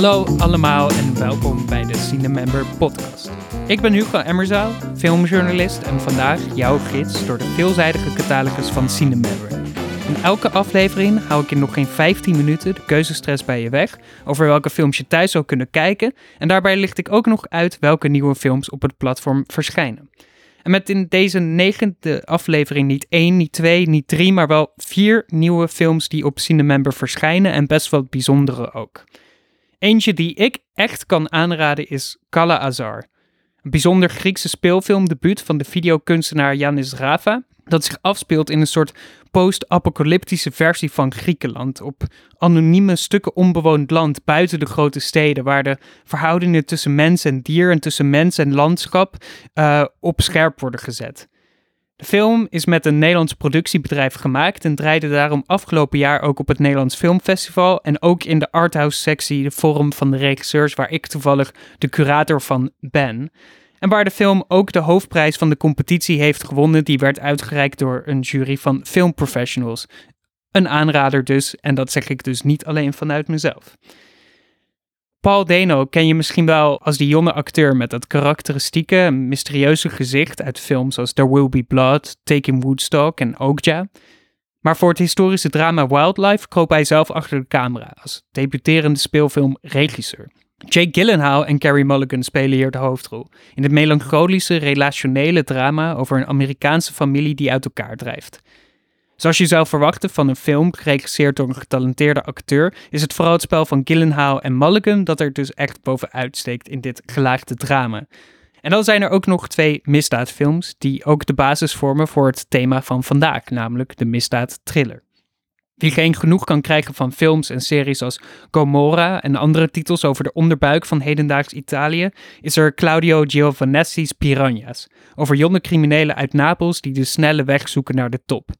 Hallo allemaal en welkom bij de Cinemember podcast. Ik ben Hugo Emmerzaal, filmjournalist en vandaag jouw gids door de veelzijdige catalogus van Cinemember. In elke aflevering hou ik in nog geen 15 minuten de keuzestress bij je weg over welke films je thuis zou kunnen kijken en daarbij licht ik ook nog uit welke nieuwe films op het platform verschijnen. En met in deze negende aflevering niet één, niet twee, niet drie, maar wel vier nieuwe films die op Cinemember verschijnen en best wel bijzondere ook. Eentje die ik echt kan aanraden is Kala Azar. Een bijzonder Griekse speelfilmdebuut van de videokunstenaar Yanis Rava, dat zich afspeelt in een soort post-apocalyptische versie van Griekenland, op anonieme stukken onbewoond land buiten de grote steden, waar de verhoudingen tussen mens en dier en tussen mens en landschap uh, op scherp worden gezet. De film is met een Nederlands productiebedrijf gemaakt en draaide daarom afgelopen jaar ook op het Nederlands Filmfestival en ook in de arthouse sectie, de forum van de regisseurs, waar ik toevallig de curator van ben. En waar de film ook de hoofdprijs van de competitie heeft gewonnen, die werd uitgereikt door een jury van filmprofessionals. Een aanrader dus, en dat zeg ik dus niet alleen vanuit mezelf. Paul Dano ken je misschien wel als die jonge acteur met dat karakteristieke, mysterieuze gezicht uit films als There Will Be Blood, Taking Woodstock en Okja. Maar voor het historische drama Wildlife kroop hij zelf achter de camera als debuterende speelfilmregisseur. Jake Gyllenhaal en Carey Mulligan spelen hier de hoofdrol in het melancholische relationele drama over een Amerikaanse familie die uit elkaar drijft. Zoals je zou verwachten van een film geregisseerd door een getalenteerde acteur, is het vooral het spel van Gyllenhaal en Mulligan dat er dus echt bovenuit steekt in dit gelaagde drama. En dan zijn er ook nog twee misdaadfilms die ook de basis vormen voor het thema van vandaag, namelijk de misdaadthriller. Wie geen genoeg kan krijgen van films en series als Gomorra en andere titels over de onderbuik van hedendaags Italië, is er Claudio Giovanessi's Piranha's, over jonge criminelen uit Napels die de snelle weg zoeken naar de top.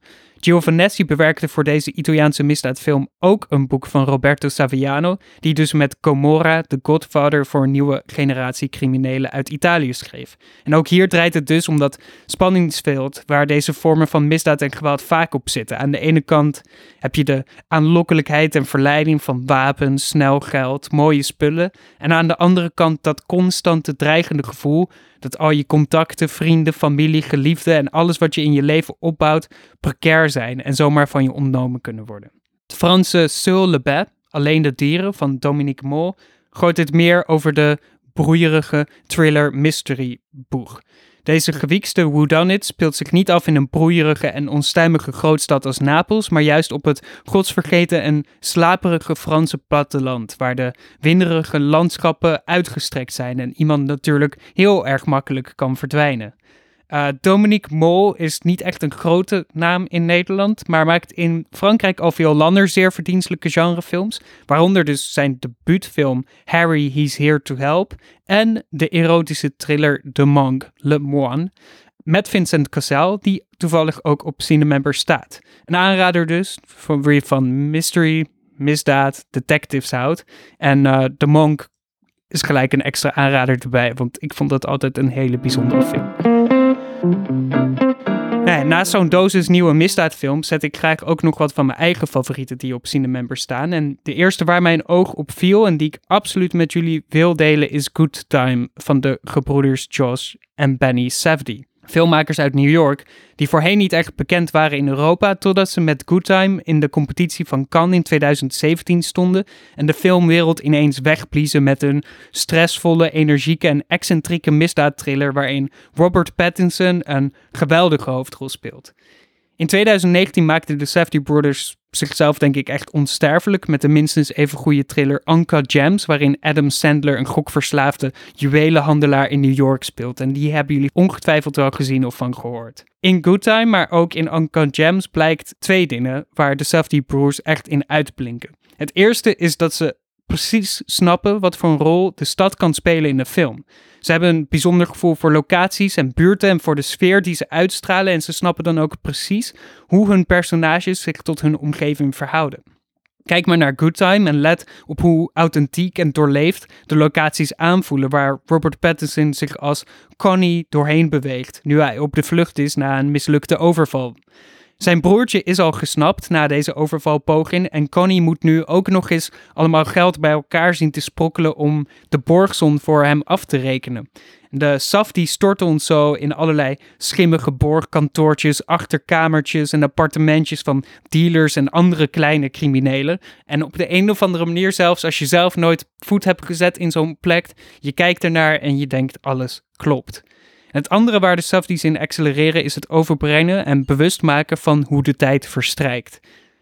Giovanetti bewerkte voor deze Italiaanse misdaadfilm ook een boek van Roberto Saviano, die dus met Comorra, The Godfather, voor een nieuwe generatie criminelen uit Italië schreef. En ook hier draait het dus om dat spanningsveld waar deze vormen van misdaad en geweld vaak op zitten. Aan de ene kant heb je de aanlokkelijkheid en verleiding van wapens, snel geld, mooie spullen. En aan de andere kant dat constante dreigende gevoel dat al je contacten, vrienden, familie, geliefden en alles wat je in je leven opbouwt precair zijn en zomaar van je ontnomen kunnen worden. Het Franse Seul le Bête, Alleen de dieren van Dominique Moll, gooit dit meer over de broeierige thriller mystery boeg. Deze gewiekste whodunit speelt zich niet af in een broeierige en onstuimige grootstad als Napels, maar juist op het godsvergeten en slaperige Franse platteland, waar de winderige landschappen uitgestrekt zijn en iemand natuurlijk heel erg makkelijk kan verdwijnen. Uh, Dominique Mol is niet echt een grote naam in Nederland, maar maakt in Frankrijk al veel lander zeer verdienstelijke genrefilms. Waaronder dus zijn debuutfilm Harry, He's Here to Help en de erotische thriller The Monk, Le Moine. Met Vincent Cassel, die toevallig ook op Cinemember staat. Een aanrader dus, voor wie van mystery, misdaad, detectives houdt. En uh, The Monk is gelijk een extra aanrader erbij, want ik vond dat altijd een hele bijzondere film. Nee, naast zo'n dosis nieuwe misdaadfilms zet ik graag ook nog wat van mijn eigen favorieten die op Cinemember staan. En de eerste waar mijn oog op viel en die ik absoluut met jullie wil delen is Good Time van de gebroeders Josh en Benny Safdie filmmakers uit New York, die voorheen niet echt bekend waren in Europa, totdat ze met Good Time in de competitie van Cannes in 2017 stonden en de filmwereld ineens wegbliezen met een stressvolle, energieke en excentrieke misdaadthriller waarin Robert Pattinson een geweldige hoofdrol speelt. In 2019 maakten de Safdie Brothers zichzelf denk ik echt onsterfelijk met de minstens even goede thriller Anka Gems, waarin Adam Sandler een gokverslaafde juwelenhandelaar in New York speelt. En die hebben jullie ongetwijfeld wel gezien of van gehoord. In Good Time, maar ook in Anka Gems blijkt twee dingen waar de Safdie Broers echt in uitblinken. Het eerste is dat ze precies snappen wat voor een rol de stad kan spelen in de film. Ze hebben een bijzonder gevoel voor locaties en buurten en voor de sfeer die ze uitstralen. En ze snappen dan ook precies hoe hun personages zich tot hun omgeving verhouden. Kijk maar naar Good Time en let op hoe authentiek en doorleefd de locaties aanvoelen waar Robert Pattinson zich als Connie doorheen beweegt, nu hij op de vlucht is na een mislukte overval. Zijn broertje is al gesnapt na deze overvalpoging en Connie moet nu ook nog eens allemaal geld bij elkaar zien te sprokkelen om de borgsom voor hem af te rekenen. De Safdie storten ons zo in allerlei schimmige borgkantoortjes, achterkamertjes en appartementjes van dealers en andere kleine criminelen. En op de een of andere manier, zelfs als je zelf nooit voet hebt gezet in zo'n plek, je kijkt ernaar en je denkt alles klopt. Het andere waar de Safdies in accelereren is het overbrengen en bewust maken van hoe de tijd verstrijkt.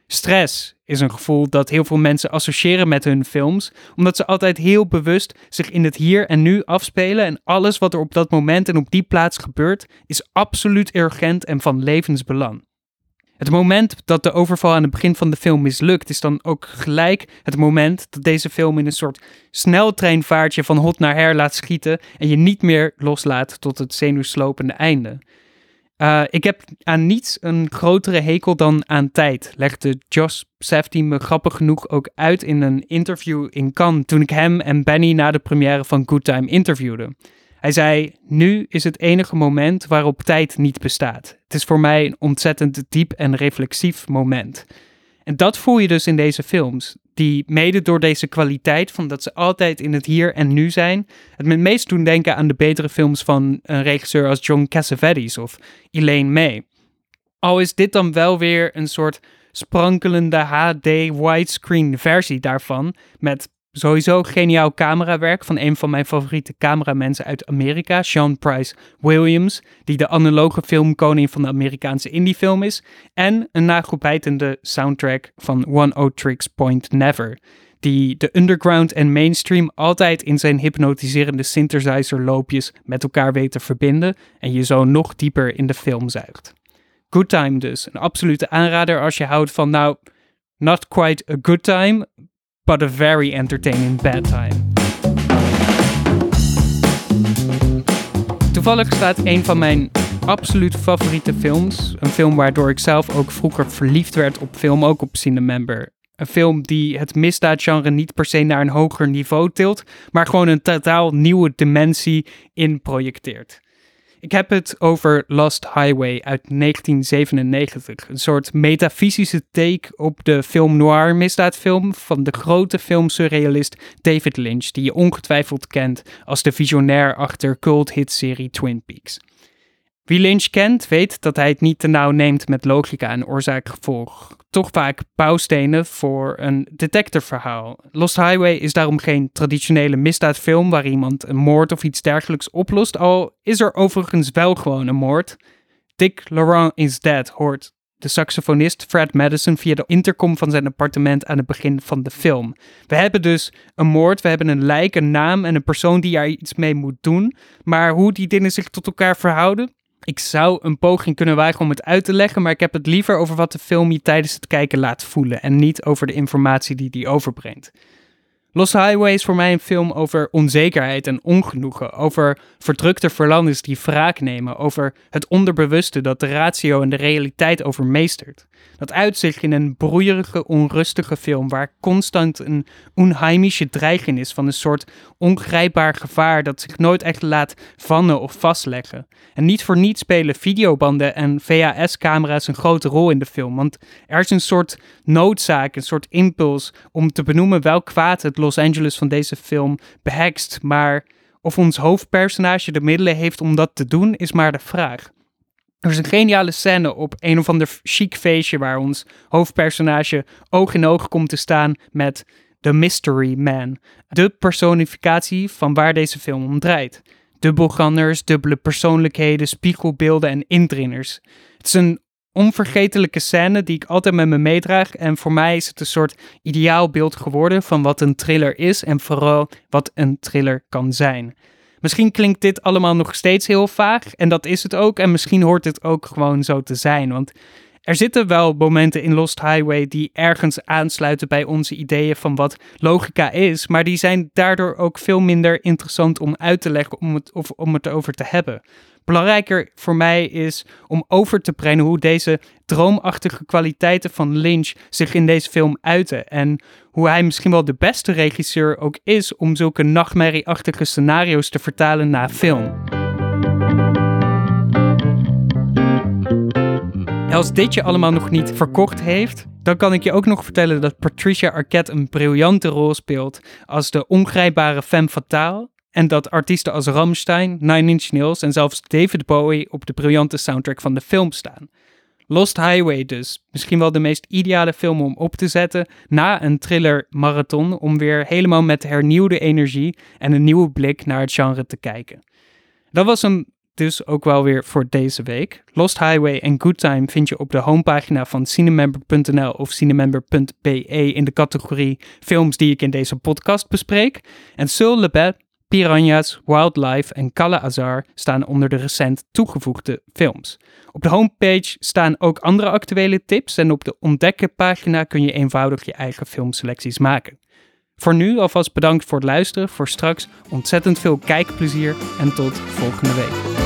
Stress is een gevoel dat heel veel mensen associëren met hun films, omdat ze altijd heel bewust zich in het hier en nu afspelen en alles wat er op dat moment en op die plaats gebeurt is absoluut urgent en van levensbelang. Het moment dat de overval aan het begin van de film mislukt, is dan ook gelijk het moment dat deze film in een soort sneltreinvaartje van hot naar her laat schieten en je niet meer loslaat tot het zenuwslopende einde. Uh, ik heb aan niets een grotere hekel dan aan tijd, legde Josh Safdie me grappig genoeg ook uit in een interview in Cannes toen ik hem en Benny na de première van Good Time interviewde. Hij zei: Nu is het enige moment waarop tijd niet bestaat. Het is voor mij een ontzettend diep en reflexief moment. En dat voel je dus in deze films die mede door deze kwaliteit van dat ze altijd in het hier en nu zijn, het me meest doen denken aan de betere films van een regisseur als John Cassavetes of Elaine May. Al is dit dan wel weer een soort sprankelende HD widescreen versie daarvan, met sowieso geniaal camerawerk van een van mijn favoriete cameramensen uit Amerika, Sean Price Williams, die de analoge filmkoning van de Amerikaanse indiefilm is, en een nagelbijtende soundtrack van One O Tricks Point Never, die de underground en mainstream altijd in zijn hypnotiserende synthesizer loopjes met elkaar weet te verbinden en je zo nog dieper in de film zuigt. Good Time dus, een absolute aanrader als je houdt van nou, not quite a good time, but a very entertaining bad time. Toevallig staat een van mijn absoluut favoriete films, een film waardoor ik zelf ook vroeger verliefd werd op film, ook op Cinemember. Een film die het misdaadgenre niet per se naar een hoger niveau tilt, maar gewoon een totaal nieuwe dimensie in projecteert. Ik heb het over Lost Highway uit 1997. Een soort metafysische take op de film noir misdaadfilm van de grote filmsurrealist David Lynch, die je ongetwijfeld kent als de visionair achter cult hitserie Twin Peaks. Wie Lynch kent, weet dat hij het niet te nauw neemt met logica en oorzaak-gevolg. Toch vaak bouwstenen voor een detectiveverhaal. Lost Highway is daarom geen traditionele misdaadfilm waar iemand een moord of iets dergelijks oplost, al is er overigens wel gewoon een moord. Dick Laurent is dead, hoort de saxofonist Fred Madison via de intercom van zijn appartement aan het begin van de film. We hebben dus een moord, we hebben een lijk, een naam en een persoon die er iets mee moet doen. Maar hoe die dingen zich tot elkaar verhouden, ik zou een poging kunnen wagen om het uit te leggen, maar ik heb het liever over wat de film je tijdens het kijken laat voelen en niet over de informatie die die overbrengt. Lost Highway is voor mij een film over onzekerheid en ongenoegen, over verdrukte verlanders die wraak nemen, over het onderbewuste dat de ratio en de realiteit overmeestert. Dat uitzicht in een broeierige, onrustige film waar constant een onheimische dreiging is van een soort ongrijpbaar gevaar dat zich nooit echt laat vannen of vastleggen. En niet voor niets spelen videobanden en VHS-camera's een grote rol in de film, want er is een soort noodzaak, een soort impuls om te benoemen welk kwaad het Los Angeles van deze film behekst, maar of ons hoofdpersonage de middelen heeft om dat te doen, is maar de vraag. Er is een geniale scène op een of ander chic feestje waar ons hoofdpersonage oog in oog komt te staan met The Mystery Man, de personificatie van waar deze film om draait. Dubbelgangers, dubbele persoonlijkheden, spiegelbeelden en indringers. Het is een onvergetelijke scène die ik altijd met me meedraag. En voor mij is het een soort ideaalbeeld geworden van wat een thriller is en vooral wat een thriller kan zijn. Misschien klinkt dit allemaal nog steeds heel vaag en dat is het ook. En misschien hoort het ook gewoon zo te zijn. Want er zitten wel momenten in Lost Highway die ergens aansluiten bij onze ideeën van wat logica is, maar die zijn daardoor ook veel minder interessant om uit te leggen om het, of om het over te hebben. Belangrijker voor mij is om over te brengen hoe deze droomachtige kwaliteiten van Lynch zich in deze film uiten. En hoe hij misschien wel de beste regisseur ook is om zulke nachtmerrieachtige scenario's te vertalen naar film. Als dit je allemaal nog niet verkocht heeft, dan kan ik je ook nog vertellen dat Patricia Arquette een briljante rol speelt als de ongrijpbare femme fatale. En dat artiesten als Rammstein, Nine Inch Nails en zelfs David Bowie op de briljante soundtrack van de film staan. Lost Highway dus. Misschien wel de meest ideale film om op te zetten na een thriller marathon om weer helemaal met hernieuwde energie en een nieuwe blik naar het genre te kijken. Dat was hem dus ook wel weer voor deze week. Lost Highway en Good Time vind je op de homepagina van cinemember.nl of cinemember.be in de categorie films die ik in deze podcast bespreek. En Seul le Bête, Piranhas, Wildlife en Kala Azar staan onder de recent toegevoegde films. Op de homepage staan ook andere actuele tips en op de ontdekken pagina kun je eenvoudig je eigen filmselecties maken. Voor nu alvast bedankt voor het luisteren, voor straks ontzettend veel kijkplezier en tot volgende week.